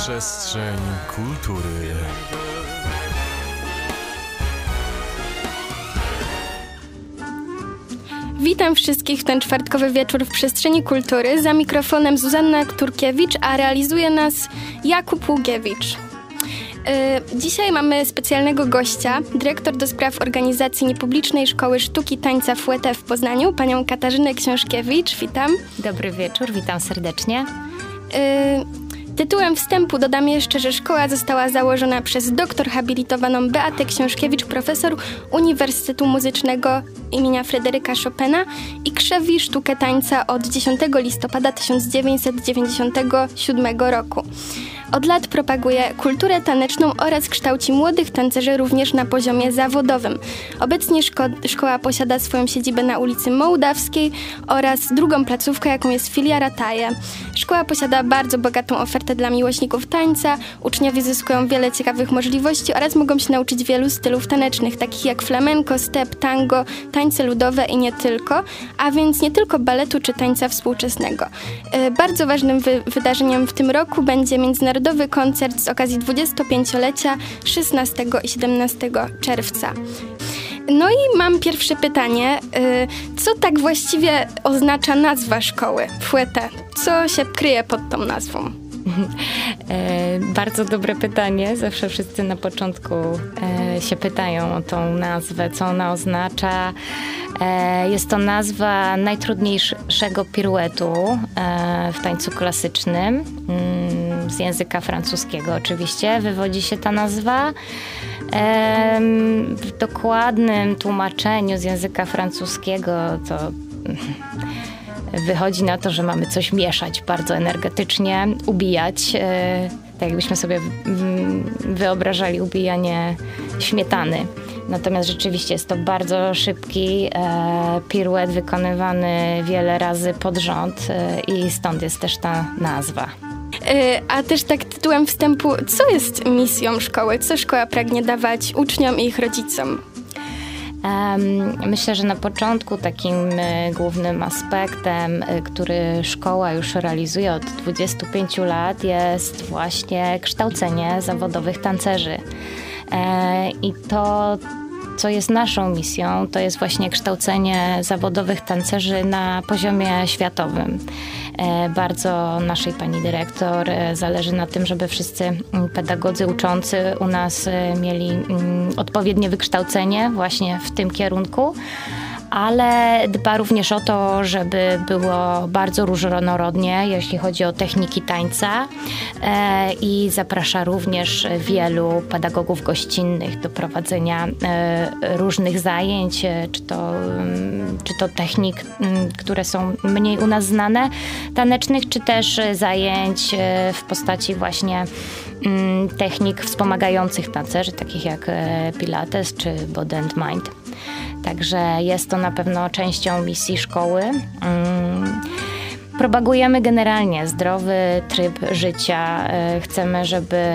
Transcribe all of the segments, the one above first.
Przestrzeń kultury. Witam wszystkich w ten czwartkowy wieczór w przestrzeni kultury. Za mikrofonem Zuzanna Turkiewicz, a realizuje nas Jakub Ługiewicz. Yy, Dzisiaj mamy specjalnego gościa, dyrektor do spraw organizacji niepublicznej Szkoły Sztuki Tańca Fuete w Poznaniu, panią Katarzynę Książkiewicz. Witam. Dobry wieczór, witam serdecznie. Tytułem wstępu dodam jeszcze, że szkoła została założona przez doktor habilitowaną Beatę Książkiewicz, profesor Uniwersytetu Muzycznego imienia Fryderyka Chopina i krzewi sztukę tańca od 10 listopada 1997 roku. Od lat propaguje kulturę taneczną oraz kształci młodych tancerzy również na poziomie zawodowym. Obecnie szko- szkoła posiada swoją siedzibę na ulicy Mołdawskiej oraz drugą placówkę, jaką jest filia Rataje. Szkoła posiada bardzo bogatą ofertę dla miłośników tańca, uczniowie zyskują wiele ciekawych możliwości oraz mogą się nauczyć wielu stylów tanecznych, takich jak flamenco, step, tango, tańce ludowe i nie tylko, a więc nie tylko baletu czy tańca współczesnego. E, Bardzo ważnym wy- wydarzeniem w tym roku będzie międzynarodowy koncert z okazji 25-lecia 16 i 17 czerwca. No i mam pierwsze pytanie. Y, Co tak właściwie oznacza nazwa szkoły Fuete? Co się kryje pod tą nazwą? E, bardzo dobre pytanie. Zawsze wszyscy na początku e, się pytają o tą nazwę, co ona oznacza. E, jest to nazwa najtrudniejszego piruetu w tańcu klasycznym. Mm, z języka francuskiego oczywiście wywodzi się ta nazwa. W dokładnym tłumaczeniu z języka francuskiego to wychodzi na to, że mamy coś mieszać bardzo energetycznie, ubijać. e, Tak jakbyśmy sobie mm, wyobrażali ubijanie śmietany. Natomiast rzeczywiście jest to bardzo szybki e, piruet wykonywany wiele razy pod rząd e, i stąd jest też ta nazwa. A też tak tytułem wstępu, co jest misją szkoły? Co szkoła pragnie dawać uczniom i ich rodzicom? Myślę, że na początku takim e, głównym aspektem, e, który szkoła już realizuje od 25 lat, jest właśnie kształcenie zawodowych tancerzy. E, I to, co jest naszą misją, to jest właśnie kształcenie zawodowych tancerzy na poziomie światowym. E, Bardzo naszej pani dyrektor e, zależy na tym, żeby wszyscy mm, pedagodzy uczący u nas e, mieli mm, odpowiednie wykształcenie właśnie w tym kierunku ale dba również o to, żeby było bardzo różnorodnie, jeśli chodzi o techniki tańca e, i zaprasza również wielu pedagogów gościnnych do prowadzenia e, różnych zajęć, e, czy to, mm, czy to technik, mm, które są mniej u nas znane, tanecznych, czy też zajęć w postaci właśnie mm, technik wspomagających tancerzy, takich jak Pilates czy Body and Mind. Także jest to na pewno częścią misji szkoły. Mm, Propagujemy generalnie zdrowy tryb życia. E, Chcemy, żeby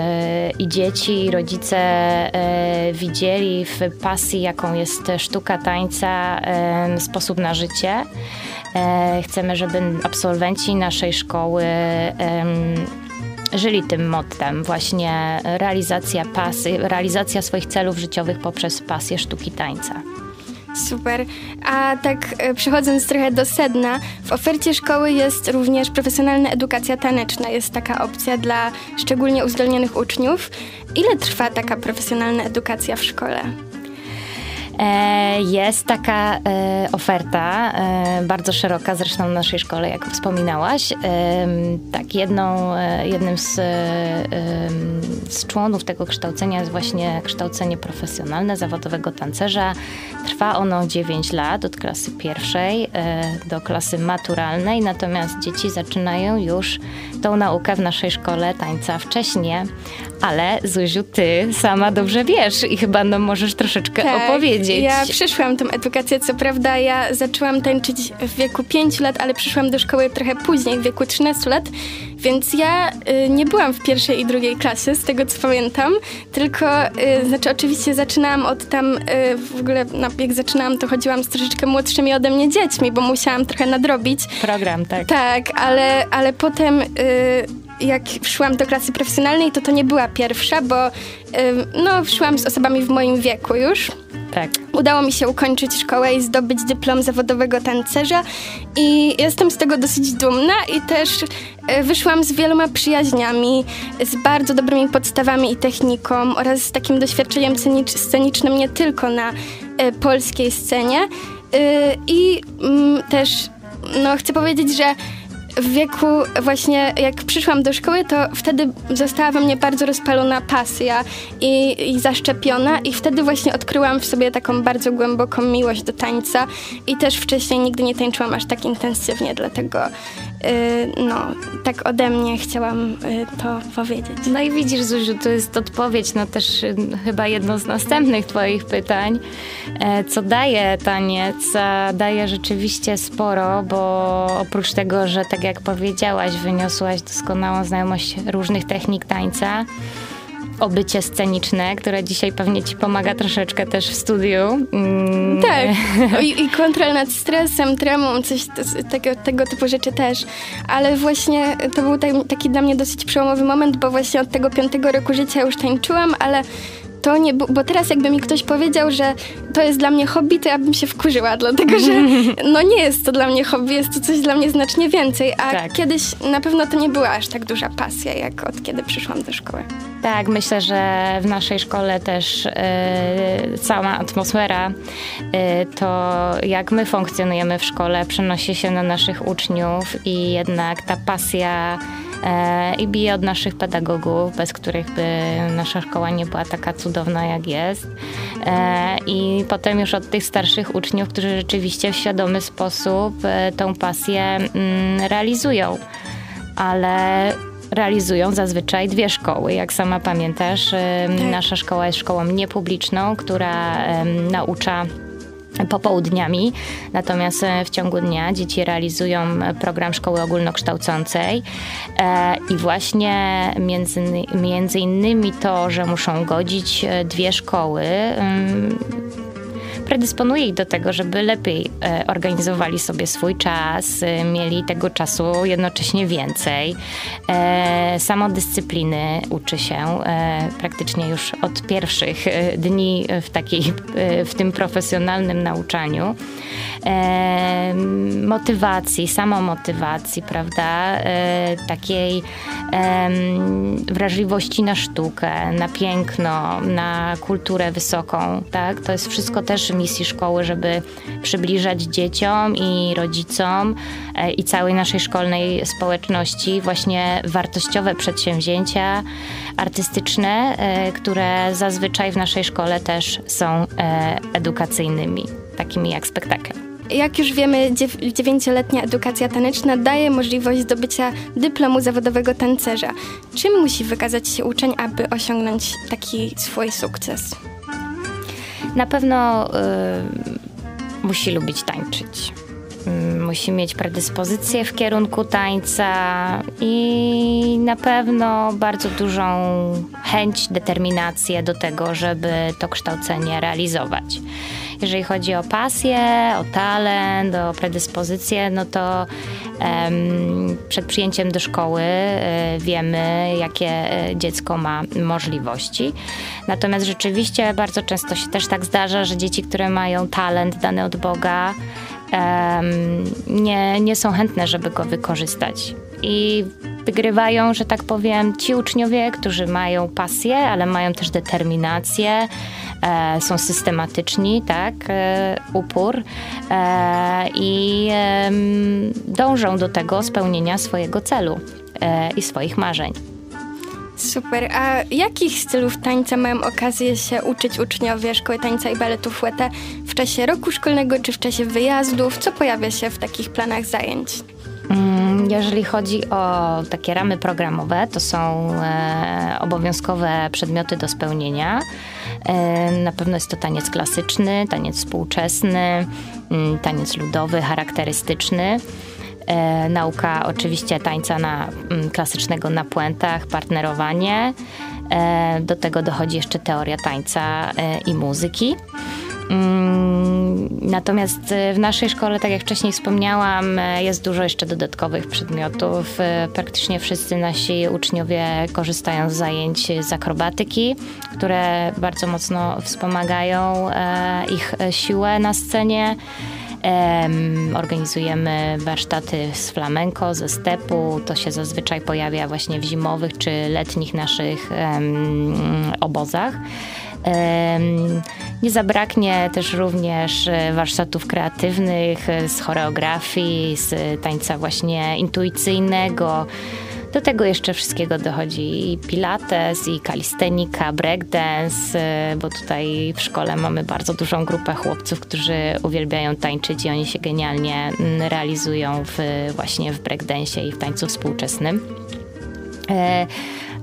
i dzieci, i rodzice e, widzieli w pasji, jaką jest sztuka tańca, e, sposób na życie. Chcemy, żeby absolwenci naszej szkoły żyli tym mottem, właśnie realizacja pasy, realizacja swoich celów życiowych poprzez pasję sztuki tańca. Super. A tak e, przechodząc trochę do sedna, w ofercie szkoły jest również profesjonalna edukacja taneczna. Jest taka opcja dla szczególnie uzdolnionych uczniów. Ile trwa taka profesjonalna edukacja w szkole? E, Jest taka e, oferta, e, bardzo szeroka, zresztą w naszej szkole, jak wspominałaś. Tak, jedną, jednym z, z członów tego kształcenia jest właśnie kształcenie profesjonalne zawodowego tancerza. Trwa ono 9 lat, od klasy pierwszej do klasy maturalnej, natomiast dzieci zaczynają już tą naukę w naszej szkole tańca wcześniej. Ale Zuziu, ty sama dobrze wiesz i chyba no, możesz troszeczkę opowiedzieć. Tak, Ja przyszłam tą edukację, co prawda ja zaczęłam tańczyć w wieku 5 lat, ale przyszłam do szkoły trochę później, w wieku 13 lat, więc ja y, nie byłam w pierwszej i drugiej klasie, z tego co pamiętam, tylko, y, znaczy oczywiście zaczynałam od tam, y, w ogóle no, jak zaczynałam, to chodziłam z troszeczkę młodszymi ode mnie dziećmi, bo musiałam trochę nadrobić. Program, tak. Tak, ale, ale potem y, jak szłam do klasy profesjonalnej, to to nie była pierwsza, bo no, szłam z osobami w moim wieku już. Tak. Udało mi się ukończyć szkołę i zdobyć dyplom zawodowego tancerza i jestem z tego dosyć dumna i też e, wyszłam z wieloma przyjaźniami, z bardzo dobrymi podstawami i techniką oraz z takim doświadczeniem scenicznym nie tylko na e, polskiej scenie. E, I mm, też no, chcę powiedzieć, że w wieku właśnie jak przyszłam do szkoły, to wtedy została we mnie bardzo rozpalona pasja i, i zaszczepiona i wtedy właśnie odkryłam w sobie taką bardzo głęboką miłość do tańca i też wcześniej nigdy nie tańczyłam aż tak intensywnie, dlatego no, tak ode mnie chciałam y, to powiedzieć. No i widzisz, Zuziu, to jest odpowiedź na też y, chyba jedno z następnych Twoich pytań. E, co daje taniec? Daje rzeczywiście sporo, bo oprócz tego, że tak jak powiedziałaś, wyniosłaś doskonałą znajomość różnych technik tańca, obycie sceniczne, które dzisiaj pewnie ci pomaga troszeczkę też w studiu. Mm. Tak. I, I kontrol nad stresem, tremą, coś tego, tego typu rzeczy też. Ale właśnie to był taki dla mnie dosyć przełomowy moment, bo właśnie od tego piątego roku życia już tańczyłam, ale to nie, bo teraz jakby mi ktoś powiedział, że to jest dla mnie hobby, to ja bym się wkurzyła, dlatego że no nie jest to dla mnie hobby, jest to coś dla mnie znacznie więcej, a tak. kiedyś na pewno to nie była aż tak duża pasja, jak od kiedy przyszłam do szkoły. Tak, myślę, że w naszej szkole też yy, sama atmosfera, yy, to jak my funkcjonujemy w szkole, przenosi się na naszych uczniów i jednak ta pasja i bije od naszych pedagogów, bez których by nasza szkoła nie była taka cudowna jak jest. E, I potem już od tych starszych uczniów, którzy rzeczywiście w świadomy sposób e, tą pasję mm, realizują. Ale realizują zazwyczaj dwie szkoły. Jak sama pamiętasz, tak. nasza szkoła jest szkołą niepubliczną, która naucza popołudniami, natomiast e, w ciągu dnia dzieci realizują program szkoły ogólnokształcącej. E, i właśnie między, między innymi to, że muszą godzić e, dwie szkoły predysponuje ich do tego, żeby lepiej e, organizowali sobie swój czas, e, mieli tego czasu jednocześnie więcej. E, samodyscypliny uczy się praktycznie już od pierwszych dni w, takiej, w tym profesjonalnym nauczaniu. Motywacji, samomotywacji, prawda? Takiej wrażliwości na sztukę, na piękno, na kulturę wysoką, tak? To jest wszystko też misji szkoły, żeby przybliżać dzieciom i rodzicom e, i całej naszej szkolnej społeczności właśnie wartościowe przedsięwzięcia artystyczne, e, które zazwyczaj w naszej szkole też są e, edukacyjnymi, takimi jak spektakl. Jak już wiemy, dziewięcioletnia edukacja taneczna daje możliwość zdobycia dyplomu zawodowego tancerza. Czym musi wykazać się uczeń, aby osiągnąć taki swój sukces? Na pewno y, musi lubić tańczyć. Y, musi mieć predyspozycję w kierunku tańca i na pewno bardzo dużą chęć, determinację do tego, żeby to kształcenie realizować. Jeżeli chodzi o pasję, o talent, o predyspozycję, no to um, przed przyjęciem do szkoły um, wiemy, jakie e, dziecko ma możliwości. Natomiast rzeczywiście bardzo często się też tak zdarza, że dzieci, które mają talent dany od Boga, um, nie, nie są chętne, żeby go wykorzystać. I wygrywają, że tak powiem, ci uczniowie, którzy mają pasję, ale mają też determinację, są systematyczni, tak, e, upór e, i dążą do tego spełnienia swojego celu e, i swoich marzeń. Super. A jakich stylów tańca mają okazję się uczyć uczniowie Szkoły Tańca i Baletu Fouette w czasie roku szkolnego czy w czasie wyjazdów? Co pojawia się w takich planach zajęć? Mm, jeżeli chodzi o takie ramy programowe, to są e, obowiązkowe przedmioty do spełnienia. E, na pewno jest to taniec klasyczny, taniec współczesny, mm, taniec ludowy, charakterystyczny. E, nauka oczywiście tańca na, mm, klasycznego na puentach, partnerowanie. Do tego dochodzi jeszcze teoria tańca i muzyki. Mm, natomiast w naszej szkole, tak jak wcześniej wspomniałam, jest dużo jeszcze dodatkowych przedmiotów. Praktycznie wszyscy nasi uczniowie korzystają z zajęć z akrobatyki, które bardzo mocno wspomagają e, ich siłę na scenie. Organizujemy warsztaty z flamenko, ze stepu. To się zazwyczaj pojawia właśnie w zimowych czy letnich naszych obozach. Nie zabraknie też również e, warsztatów kreatywnych e, z choreografii, z tańca właśnie intuicyjnego. Do tego jeszcze wszystkiego dochodzi i pilates, i kalistenika, breakdance, e, bo tutaj w szkole mamy bardzo dużą grupę chłopców, którzy uwielbiają tańczyć i oni się genialnie realizują w, właśnie w breakdance i w tańcu współczesnym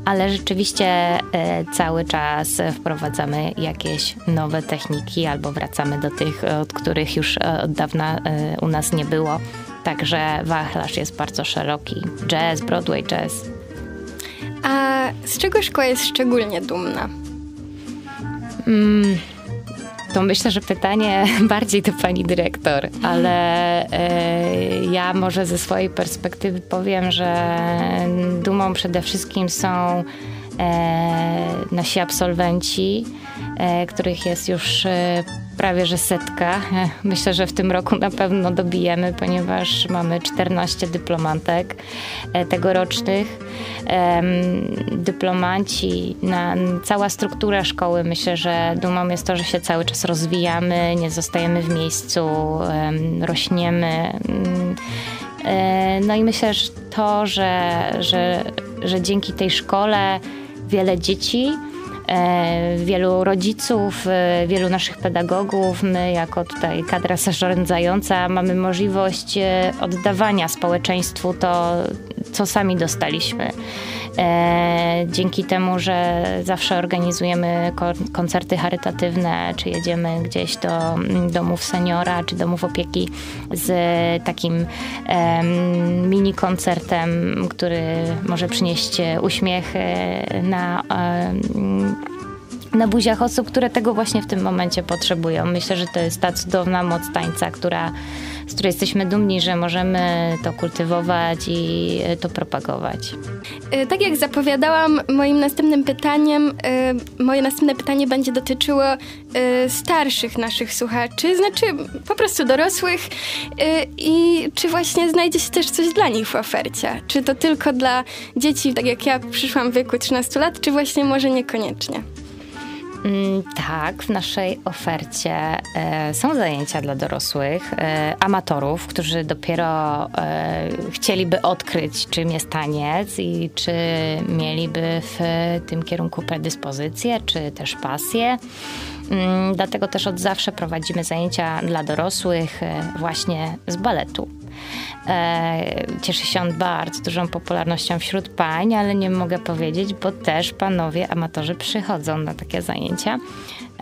ale rzeczywiście e, cały czas wprowadzamy jakieś nowe techniki albo wracamy do tych, od których już e, od dawna e, u nas nie było. Także wachlarz jest bardzo szeroki. Jazz, Broadway jazz. A z czego szkoła jest szczególnie dumna? Mm, to myślę, że pytanie bardziej do pani dyrektor, ale e, ja może ze swojej perspektywy powiem, że dumą przede wszystkim są e, nasi absolwenci, e, których jest już prawie że setka. Myślę, że w tym roku na pewno dobijemy, ponieważ mamy 14 dyplomantek e, tegorocznych. Dyplomanci, na, cała struktura szkoły, myślę, że dumą jest to, że się cały czas rozwijamy, nie zostajemy w miejscu, rośniemy. Mm, e, no i myślę, że to, że, że, że dzięki tej szkole wiele dzieci E, wielu rodziców, e, wielu naszych pedagogów. My, jako tutaj kadra zarządzająca, mamy możliwość e, oddawania społeczeństwu to, co sami dostaliśmy. Dzięki temu, że zawsze organizujemy koncerty charytatywne, czy jedziemy gdzieś do mm, domów seniora, czy domów opieki z takim mini koncertem, który może przynieść uśmiech na na buziach osób, które tego właśnie w tym momencie potrzebują. Myślę, że to jest ta cudowna moc tańca, która, z której jesteśmy dumni, że możemy to kultywować i to propagować. E, tak jak zapowiadałam, moim następnym pytaniem, e, moje następne pytanie będzie dotyczyło e, starszych naszych słuchaczy, znaczy po prostu dorosłych i czy właśnie znajdzie się też coś dla nich w ofercie? Czy to tylko dla dzieci, tak jak ja przyszłam w wieku 13 lat, czy właśnie może niekoniecznie? Mm, tak, w naszej ofercie e, są zajęcia dla dorosłych, e, amatorów, którzy dopiero e, chcieliby odkryć, czym jest taniec i czy mieliby w tym kierunku predyspozycję, czy też pasję. Mm, dlatego też od zawsze prowadzimy zajęcia dla dorosłych właśnie z baletu. E, cieszy się on bardzo dużą popularnością wśród pań, ale nie mogę powiedzieć, bo też panowie amatorzy przychodzą na takie zajęcia.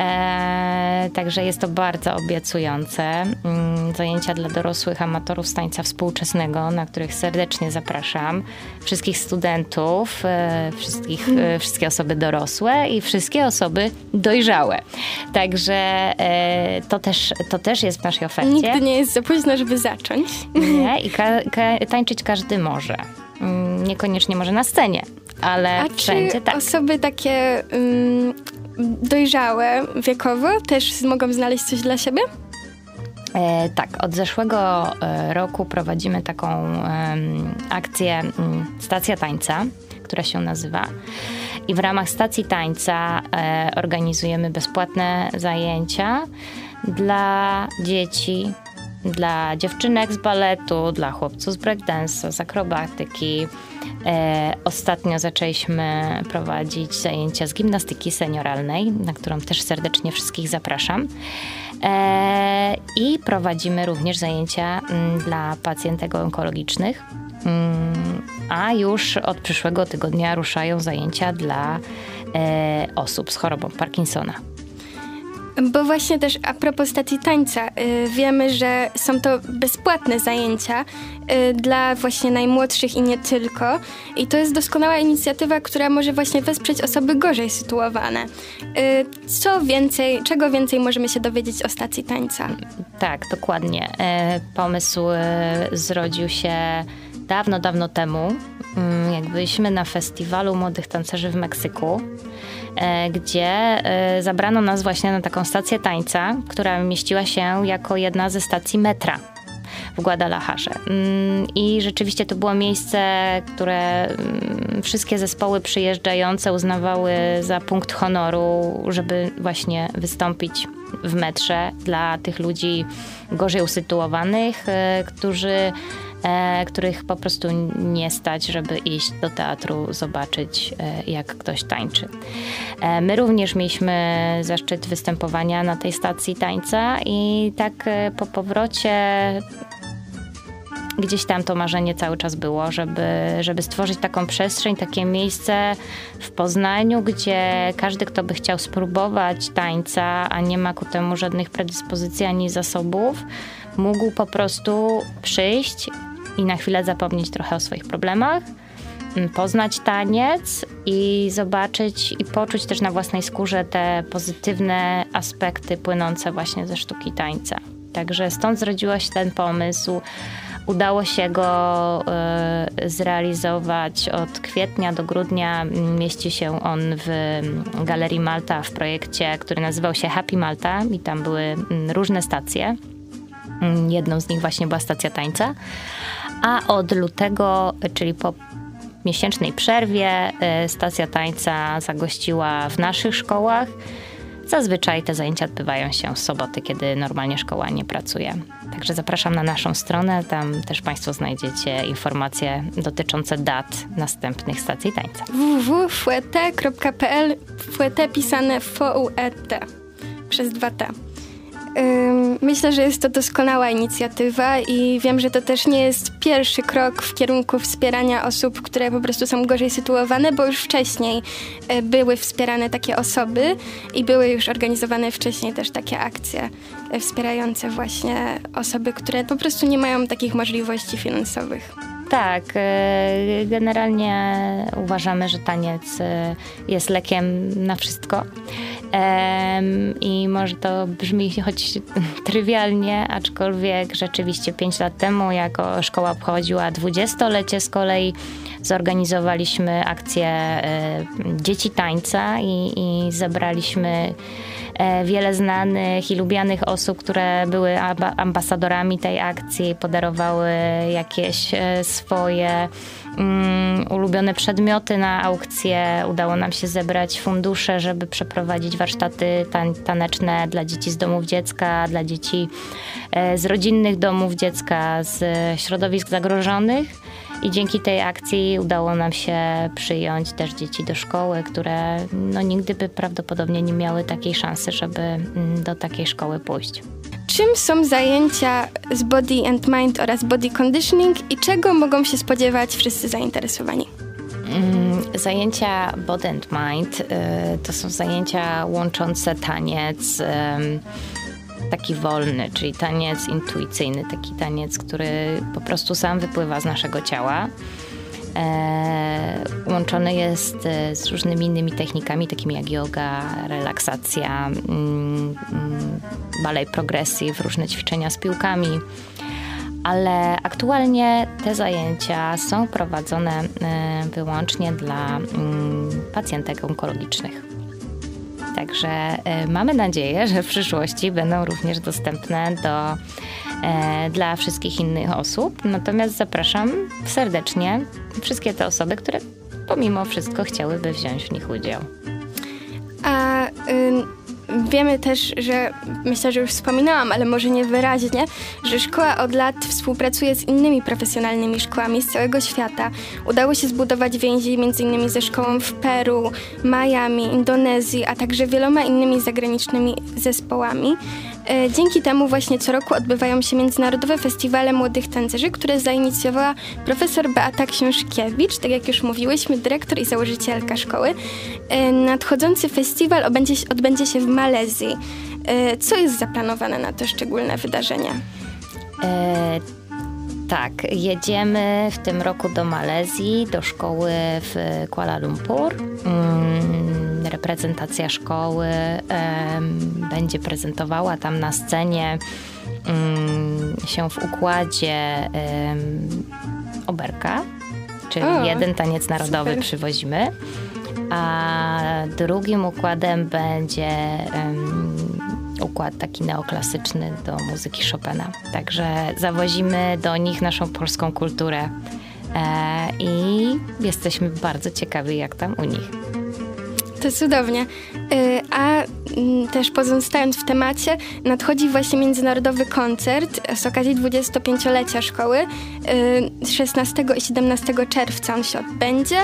E, także jest to bardzo obiecujące. Mm, zajęcia dla dorosłych amatorów tańca współczesnego, na których serdecznie zapraszam. Wszystkich studentów, e, wszystkich, e, wszystkie osoby dorosłe i wszystkie osoby dojrzałe. Także e, to, też, to też jest w naszej ofercie. Nigdy nie jest za późno, żeby zacząć. Nie, i ka ka tańczyć każdy może. Mm, niekoniecznie może na scenie, ale A wszędzie czy tak. osoby takie um, dojrzałe wiekowo też mogą znaleźć coś dla siebie? E, tak, od zeszłego e, roku prowadzimy taką akcję mm, Stacja Tańca, która się nazywa. I w ramach Stacji Tańca e, organizujemy bezpłatne zajęcia dla dzieci, dla dziewczynek z baletu, dla chłopców z breakdance, z akrobatyki. E, ostatnio zaczęliśmy prowadzić zajęcia z gimnastyki senioralnej, na którą też serdecznie wszystkich zapraszam. E, I prowadzimy również zajęcia m, mm, dla pacjentek onkologicznych. Mm, a już od przyszłego tygodnia ruszają zajęcia dla e, osób z chorobą Parkinsona. Bo właśnie też a propos stacji tańca, y, wiemy, że są to bezpłatne zajęcia y, dla właśnie najmłodszych i nie tylko. I to jest doskonała inicjatywa, która może właśnie wesprzeć osoby gorzej sytuowane. Y, co więcej, czego więcej możemy się dowiedzieć o stacji tańca? Tak, dokładnie. E, pomysł e, zrodził się dawno, dawno temu. Mm, jak byliśmy na festiwalu młodych tancerzy w Meksyku, e, gdzie e, zabrano nas właśnie na taką stację tańca, która mieściła się jako jedna ze stacji metra w Guadalajarze. Mm, I rzeczywiście to było miejsce, które mm, wszystkie zespoły przyjeżdżające uznawały za punkt honoru, żeby właśnie wystąpić w metrze dla tych ludzi gorzej usytuowanych, e, którzy e, których po prostu nie stać, żeby iść do teatru, zobaczyć, e, jak ktoś tańczy. My również mieliśmy zaszczyt występowania na tej stacji tańca i tak po powrocie gdzieś tam to marzenie cały czas było, żeby, żeby stworzyć taką przestrzeń, takie miejsce w Poznaniu, gdzie każdy, kto by chciał spróbować tańca, a nie ma ku temu żadnych predyspozycji ani zasobów, mógł po prostu przyjść i na chwilę zapomnieć trochę o swoich problemach, mm, poznać taniec i zobaczyć i poczuć też na własnej skórze te pozytywne aspekty płynące właśnie ze sztuki tańca. Także stąd zrodził się ten pomysł. Udało się go e, zrealizować od kwietnia do grudnia. Mieści się on w Galerii Malta w projekcie, który nazywał się Happy Malta i tam były mm, różne stacje. Mm, jedną z nich właśnie była stacja tańca. A od lutego, czyli po miesięcznej przerwie, e, stacja tańca zagościła w naszych szkołach. Zazwyczaj te zajęcia odbywają się w soboty, kiedy normalnie szkoła nie pracuje. Także zapraszam na naszą stronę, tam też Państwo znajdziecie informacje dotyczące dat następnych stacji tańca. www.fuet.pl Fuet pisane V-U-E-T przez dwa T. Myślę, że jest to doskonała inicjatywa i wiem, że to też nie jest pierwszy krok w kierunku wspierania osób, które po prostu są gorzej sytuowane, bo już wcześniej e, były wspierane takie osoby i były już organizowane wcześniej też takie akcje e, wspierające właśnie osoby, które po prostu nie mają takich możliwości finansowych. Tak, e, generalnie uważamy, że taniec jest lekiem na wszystko. I może to brzmi choć trywialnie, aczkolwiek rzeczywiście 5 lat temu, jako szkoła obchodziła dwudziestolecie z kolei, zorganizowaliśmy akcję e, Dzieci Tańca i, i zebraliśmy e, wiele znanych i lubianych osób, które były ambasadorami tej akcji, podarowały jakieś e, swoje um, ulubione przedmioty na aukcję. Udało nam się zebrać fundusze, żeby przeprowadzić warsztaty tan taneczne dla dzieci z domów dziecka, dla dzieci e, z rodzinnych domów dziecka, z środowisk zagrożonych. I dzięki tej akcji udało nam się przyjąć też dzieci do szkoły, które no, nigdy by prawdopodobnie nie miały takiej szansy, żeby mm, do takiej szkoły pójść. Czym są zajęcia z body and mind oraz body conditioning i czego mogą się spodziewać wszyscy zainteresowani? Mm, zajęcia Body and Mind y, to są zajęcia łączące taniec taki wolny, czyli taniec intuicyjny, taki taniec, który po prostu sam wypływa z naszego ciała. E, łączony jest e, z różnymi innymi technikami, takimi jak yoga, relaksacja, mm, mm, balej progresji, różne ćwiczenia z piłkami. Ale aktualnie te zajęcia są prowadzone e, wyłącznie dla mm, pacjentek onkologicznych. Także mamy nadzieję, że w przyszłości będą również dostępne do E, dla wszystkich innych osób. Natomiast zapraszam serdecznie wszystkie te osoby, które pomimo wszystko chciałyby wziąć w nich udział. A wiemy też, że myślę, że już wspominałam, ale może nie wyraźnie, że szkoła od lat współpracuje z innymi profesjonalnymi szkołami z całego świata. Udało się zbudować więzi m.in. ze szkołą w Peru, Miami, Indonezji, a także wieloma innymi zagranicznymi zespołami. E, dzięki temu właśnie co roku odbywają się międzynarodowe festiwale młodych tancerzy, które zainicjowała profesor Beata Książkiewicz, tak jak już mówiłyśmy, dyrektor i założycielka szkoły. E, nadchodzący festiwal odbędzie, odbędzie się w Malezji. E, co jest zaplanowane na te szczególne wydarzenia? E, tak, jedziemy w tym roku do Malezji, do szkoły w Kuala Lumpur. Mm, reprezentacja szkoły będzie prezentowała tam na scenie mm, się w układzie oberka, czyli o, jeden taniec narodowy super. przywozimy, a drugim układem będzie układ taki neoklasyczny do muzyki Chopina. Także zawozimy do nich naszą polską kulturę e, i jesteśmy bardzo ciekawi, jak tam u nich. To cudownie. Y, a mm, też pozostając w temacie, nadchodzi właśnie międzynarodowy koncert z okazji 25-lecia szkoły. 16 y, i 17 czerwca on się odbędzie.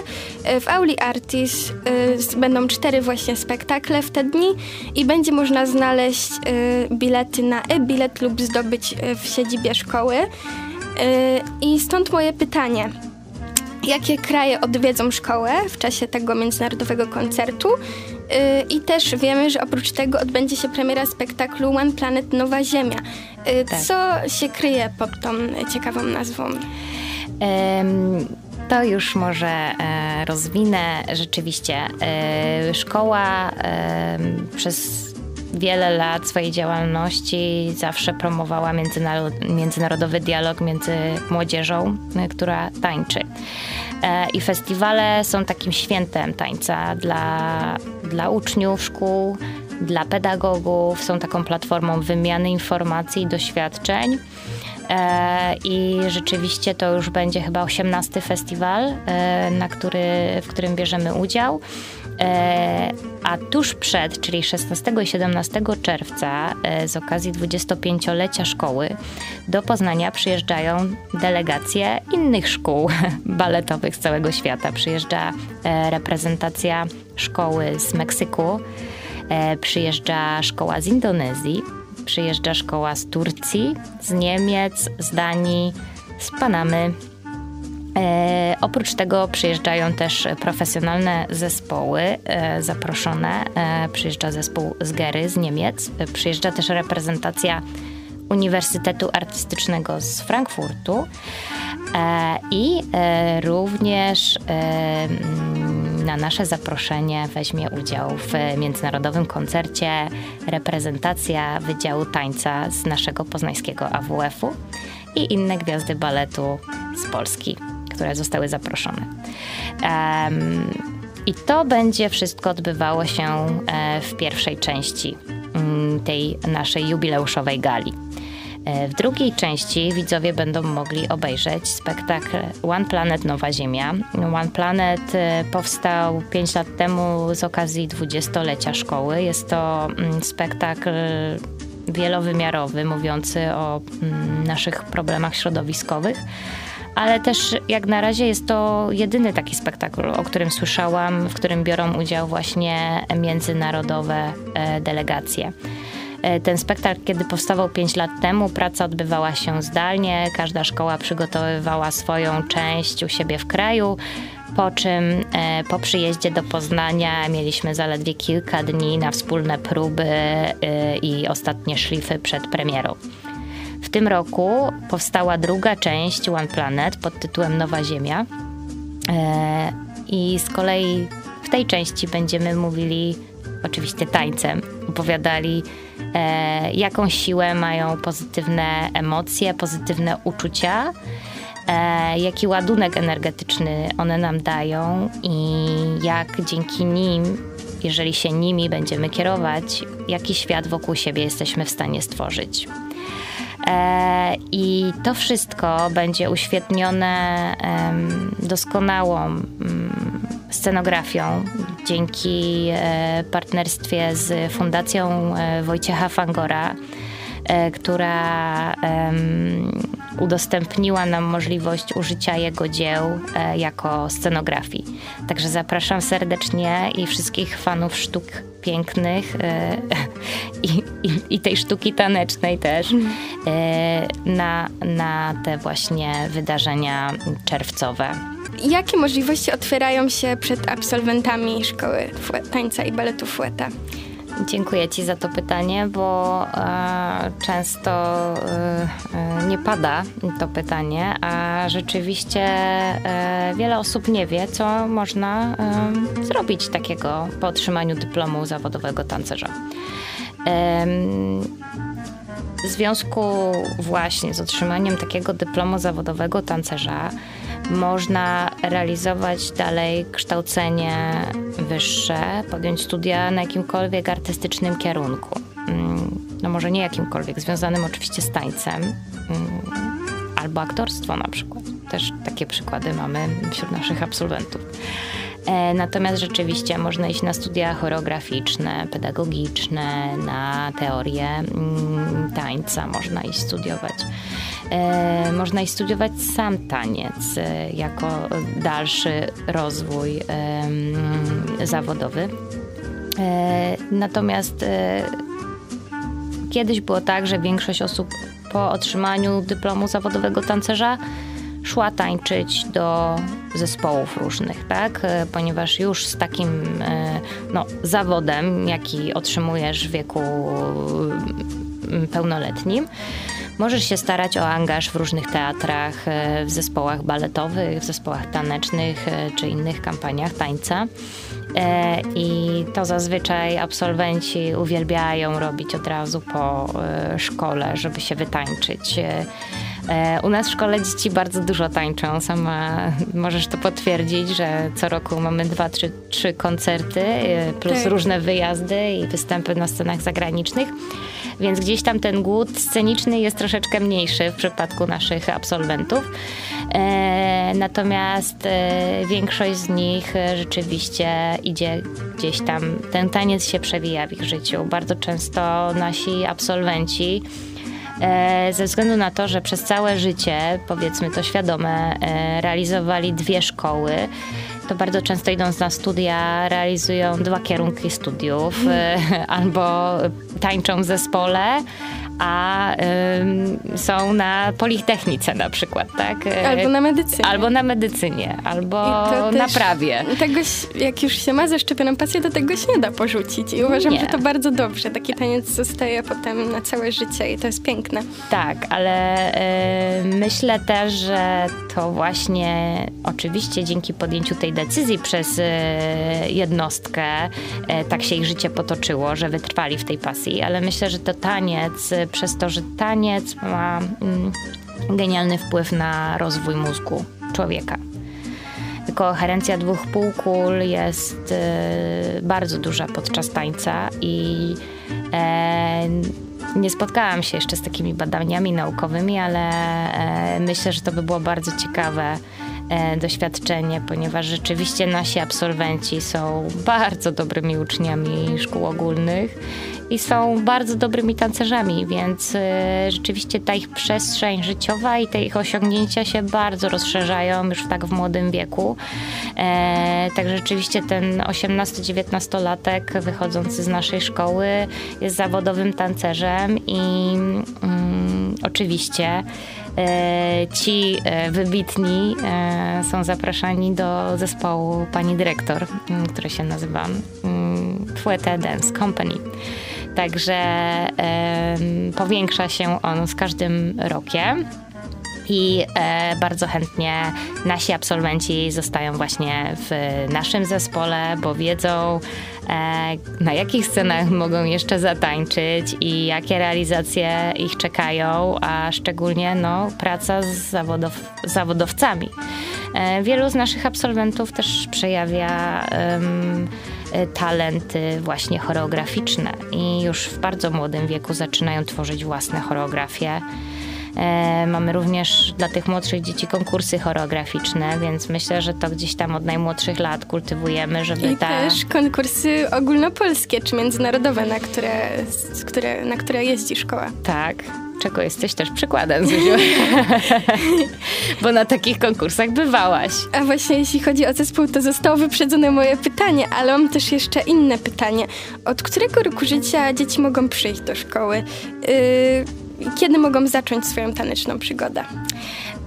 Y, w Auli Artis będą cztery właśnie spektakle w te dni i będzie można znaleźć bilety na e-bilet lub zdobyć w siedzibie szkoły. I stąd moje pytanie jakie kraje odwiedzą szkołę w czasie tego międzynarodowego koncertu. Y, I też wiemy, że oprócz tego odbędzie się premiera spektaklu One Planet Nowa Ziemia. Y, tak. Co się kryje pod tą ciekawą nazwą? Um, to już może e, rozwinę. Rzeczywiście, e, szkoła e, przez wiele lat swojej działalności zawsze promowała międzynarodowy dialog między młodzieżą, która tańczy. E, I festiwale są takim świętem tańca dla, dla uczniów szkół, dla pedagogów, są taką platformą wymiany informacji i doświadczeń. E, I rzeczywiście to już będzie chyba 18 festiwal, e, na który, w którym bierzemy udział. E, a tuż przed, czyli 16 i 17 czerwca, e, z okazji 25-lecia szkoły, do Poznania przyjeżdżają delegacje innych szkół baletowych z całego świata. Przyjeżdża e, reprezentacja szkoły z Meksyku, przyjeżdża szkoła z Indonezji, przyjeżdża szkoła z Turcji, z Niemiec, z Danii, z Panamy, E, oprócz tego przyjeżdżają też profesjonalne zespoły e, zaproszone. E, przyjeżdża zespół z Gery z Niemiec, przyjeżdża też reprezentacja Uniwersytetu Artystycznego z Frankfurtu. I również mm, na nasze zaproszenie weźmie udział w międzynarodowym koncercie reprezentacja Wydziału Tańca z naszego poznańskiego AWF-u i inne gwiazdy baletu z Polski które zostały zaproszone. I to będzie wszystko odbywało się e, w pierwszej części mm, tej naszej jubileuszowej gali. E, w drugiej części widzowie będą mogli obejrzeć spektakl One Planet Nowa Ziemia. One Planet e, powstał 5 lat temu z okazji dwudziestolecia szkoły. Jest to mm, spektakl wielowymiarowy, mówiący o mm, naszych problemach środowiskowych ale też jak na razie jest to jedyny taki spektakl, o którym słyszałam, w którym biorą udział właśnie międzynarodowe e, delegacje. E, ten spektakl, kiedy powstawał 5 lat temu, praca odbywała się zdalnie, każda szkoła przygotowywała swoją część u siebie w kraju. Po czym e, po przyjeździe do Poznania mieliśmy zaledwie kilka dni na wspólne próby i ostatnie szlify przed premierą. W tym roku powstała druga część One Planet pod tytułem Nowa Ziemia. E, I z kolei w tej części będziemy mówili oczywiście tańcem, opowiadali, e, jaką siłę mają pozytywne emocje, pozytywne uczucia, e, jaki ładunek energetyczny one nam dają i jak dzięki nim, jeżeli się nimi będziemy kierować, jaki świat wokół siebie jesteśmy w stanie stworzyć. E, I to wszystko będzie uświetnione doskonałą mm, scenografią dzięki e, partnerstwie z Fundacją e, Wojciecha Fangora, która udostępniła nam możliwość użycia jego dzieł jako scenografii. Także zapraszam serdecznie i wszystkich fanów sztuk pięknych e, i, i, i, tej sztuki tanecznej też e, na, na te właśnie wydarzenia czerwcowe. Jakie możliwości otwierają się przed absolwentami szkoły tańca i baletu Fueta? Dziękuję Ci za to pytanie, bo e, często e, e, nie pada to pytanie, a rzeczywiście wiele osób nie wie, co można zrobić takiego po otrzymaniu dyplomu zawodowego tancerza. W związku właśnie z otrzymaniem takiego dyplomu zawodowego tancerza można realizować dalej kształcenie wyższe, podjąć studia na jakimkolwiek artystycznym kierunku. Mm, no może nie jakimkolwiek, związanym oczywiście z tańcem, mm, albo aktorstwo na przykład. Też takie przykłady mamy wśród naszych absolwentów. E, natomiast rzeczywiście można iść na studia choreograficzne, pedagogiczne, na teorię mm, tańca można iść studiować. E, można iść studiować sam taniec e, jako dalszy rozwój zawodowy. Natomiast kiedyś było tak, że większość osób po otrzymaniu dyplomu zawodowego tancerza szła tańczyć do zespołów różnych, tak? E, ponieważ już z takim e, no, zawodem, jaki otrzymujesz w wieku mm, pełnoletnim, możesz się starać o angaż w różnych teatrach, e, w zespołach baletowych, w zespołach tanecznych czy innych kampaniach tańca. I to zazwyczaj absolwenci uwielbiają robić od razu po szkole, żeby się wytańczyć. E, u nas w szkole dzieci bardzo dużo tańczą. Sama możesz to potwierdzić, że co roku mamy dwa, trzy, trzy koncerty, e, plus tak. różne wyjazdy i występy na scenach zagranicznych. Więc gdzieś tam ten głód sceniczny jest troszeczkę mniejszy w przypadku naszych absolwentów. E, natomiast e, większość z nich rzeczywiście idzie gdzieś tam, ten taniec się przewija w ich życiu. Bardzo często nasi absolwenci E, ze względu na to, że przez całe życie, powiedzmy to świadome, realizowali dwie szkoły to bardzo często idąc na studia realizują dwa kierunki studiów, e, albo tańczą w zespole, a y, są na Politechnice na przykład, tak? Albo na medycynie. Albo na medycynie, albo na prawie. Tego, jak już się ma zaszczepioną pasję, to tego się nie da porzucić i uważam, nie. że to bardzo dobrze. Taki taniec zostaje potem na całe życie i to jest piękne. Tak, ale y, myślę też, że to właśnie oczywiście dzięki podjęciu tej decyzji przez y, jednostkę y, tak się ich życie potoczyło, że wytrwali w tej pasji, ale myślę, że to taniec przez to, że taniec ma mm, genialny wpływ na rozwój mózgu człowieka. Koherencja dwóch półkul jest e, bardzo duża podczas tańca i e, nie spotkałam się jeszcze z takimi badaniami naukowymi, ale e, myślę, że to by było bardzo ciekawe doświadczenie, ponieważ rzeczywiście nasi absolwenci są bardzo dobrymi uczniami szkół ogólnych i są bardzo dobrymi tancerzami, więc y, rzeczywiście ta ich przestrzeń życiowa i te ich osiągnięcia się bardzo rozszerzają już w tak w młodym wieku. E, także rzeczywiście ten 18-19-latek wychodzący z naszej szkoły jest zawodowym tancerzem i mm, oczywiście e, ci e, wybitni e, są zapraszani do zespołu pani dyrektor, który się nazywa Fuete Dance Company. Także powiększa się on z każdym rokiem i e, bardzo chętnie nasi absolwenci zostają właśnie w naszym zespole, bo wiedzą, e, na jakich scenach mogą jeszcze zatańczyć i jakie realizacje ich czekają, a szczególnie no, praca z zawodow zawodowcami. E, wielu z naszych absolwentów też przejawia E, talenty właśnie choreograficzne i już w bardzo młodym wieku zaczynają tworzyć własne choreografie. E, mamy również dla tych młodszych dzieci konkursy choreograficzne, więc myślę, że to gdzieś tam od najmłodszych lat kultywujemy, żeby I ta... też konkursy ogólnopolskie czy międzynarodowe, na które, które, na które jeździ szkoła. Tak, czego jesteś też przykładem, Zuziu. Bo na takich konkursach bywałaś. A właśnie jeśli chodzi o zespół, to zostało wyprzedzone moje pytanie, ale mam też jeszcze inne pytanie. Od którego roku życia dzieci mogą przyjść do szkoły? Yy, kiedy mogą zacząć swoją taneczną przygodę?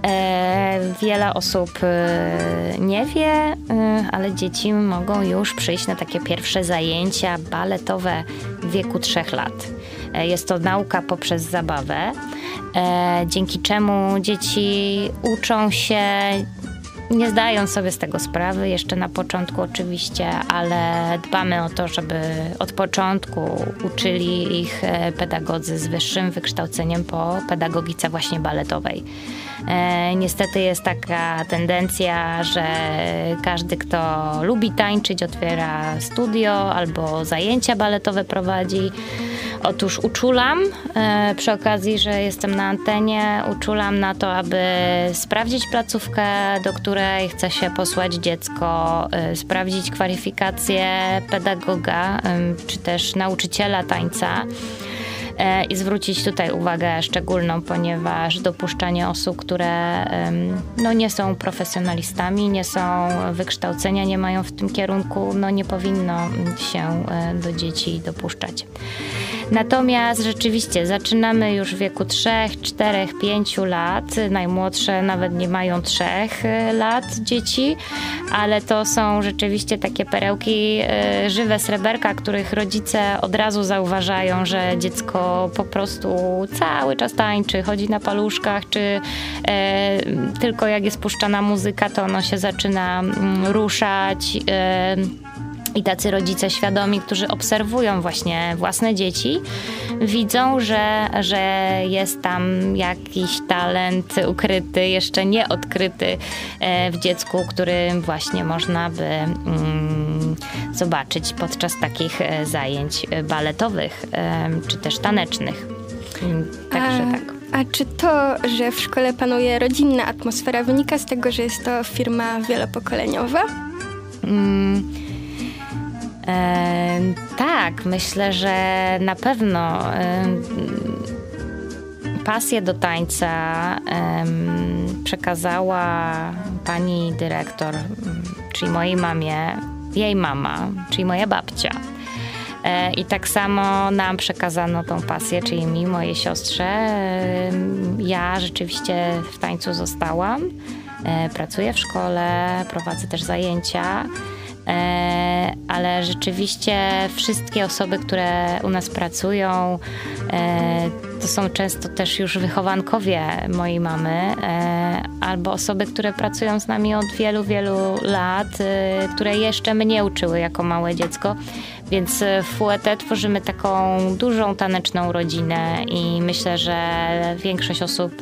E, wiele osób e, nie wie, e, ale dzieci mogą już przyjść na takie pierwsze zajęcia baletowe w wieku trzech lat. E, jest to nauka poprzez zabawę, dzięki czemu dzieci uczą się nie zdają sobie z tego sprawy, jeszcze na początku oczywiście, ale dbamy o to, żeby od początku uczyli ich e, pedagodzy z wyższym wykształceniem po pedagogice właśnie baletowej. E, niestety jest taka tendencja, że każdy, kto lubi tańczyć, otwiera studio albo zajęcia baletowe prowadzi. Otóż uczulam, e, przy okazji, że jestem na antenie, uczulam na to, aby sprawdzić placówkę, do której chce się posłać dziecko, e, sprawdzić kwalifikacje pedagoga czy też nauczyciela tańca i zwrócić tutaj uwagę szczególną, ponieważ dopuszczanie osób, które no, nie są profesjonalistami, nie są wykształcenia, nie mają w tym kierunku, no nie powinno się do dzieci dopuszczać. Natomiast rzeczywiście zaczynamy już w wieku 3, 4, 5 lat. Najmłodsze nawet nie mają 3 e, lat dzieci, ale to są rzeczywiście takie perełki, e, żywe sreberka, których rodzice od razu zauważają, że dziecko po prostu cały czas tańczy, chodzi na paluszkach, czy e, tylko jak jest puszczana muzyka, to ono się zaczyna mm, ruszać. E, i tacy rodzice świadomi, którzy obserwują właśnie własne dzieci, widzą, że, że jest tam jakiś talent ukryty, jeszcze nie odkryty e, w dziecku, który właśnie można by mm, zobaczyć podczas takich e, zajęć baletowych czy też tanecznych. Także a, tak. A czy to, że w szkole panuje rodzinna atmosfera, wynika z tego, że jest to firma wielopokoleniowa? Mm E, tak, myślę, że na pewno e, pasję do tańca e, przekazała pani dyrektor, czyli mojej mamie, jej mama, czyli moja babcia. E, I tak samo nam przekazano tą pasję, czyli mi, mojej siostrze. Ja rzeczywiście w tańcu zostałam. E, pracuję w szkole, prowadzę też zajęcia. E, ale rzeczywiście wszystkie osoby, które u nas pracują, e, to są często też już wychowankowie mojej mamy, e, albo osoby, które pracują z nami od wielu, wielu lat, które jeszcze mnie uczyły jako małe dziecko. Więc w FUET tworzymy taką dużą taneczną rodzinę i myślę, że większość osób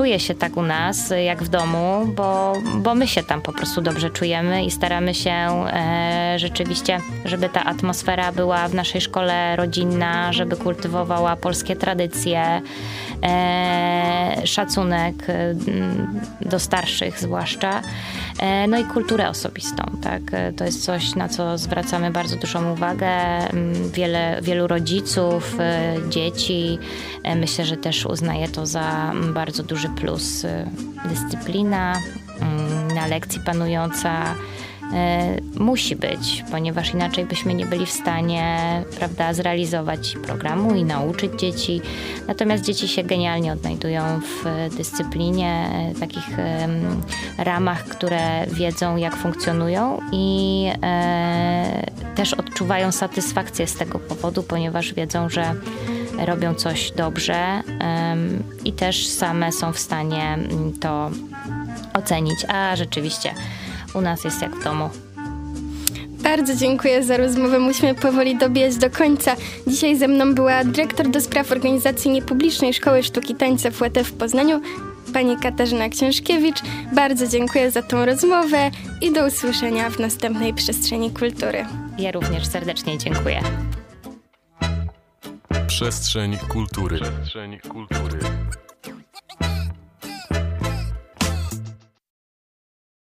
czuje się tak u nas, jak w domu, bo, bo my się tam po prostu dobrze czujemy i staramy się e, rzeczywiście, żeby ta atmosfera była w naszej szkole rodzinna, żeby kultywowała polskie tradycje, e, szacunek e, do starszych zwłaszcza, e, no i kulturę osobistą. Tak? E, to jest coś, na co zwracamy bardzo dużą uwagę. Mm, wiele, wielu rodziców, e, dzieci, myślę, że też uznaje to za bardzo duży plus. Dyscyplina mm, na lekcji panująca musi być, ponieważ inaczej byśmy nie byli w stanie prawda, zrealizować programu i nauczyć dzieci. Natomiast dzieci się genialnie odnajdują w dyscyplinie, e, takich ramach, które wiedzą, jak funkcjonują i e, też odczuwają satysfakcję z tego powodu, ponieważ wiedzą, że robią coś dobrze i też same są w stanie to ocenić. A rzeczywiście u nas jest jak w domu. Bardzo dziękuję za rozmowę. Musimy powoli dobijać do końca. Dzisiaj ze mną była dyrektor do spraw organizacji niepublicznej Szkoły Sztuki Tańca WT w Poznaniu, pani Katarzyna Książkiewicz. Bardzo dziękuję za tą rozmowę i do usłyszenia w następnej przestrzeni kultury. Ja również serdecznie dziękuję. Przestrzeń kultury. Przestrzeń kultury.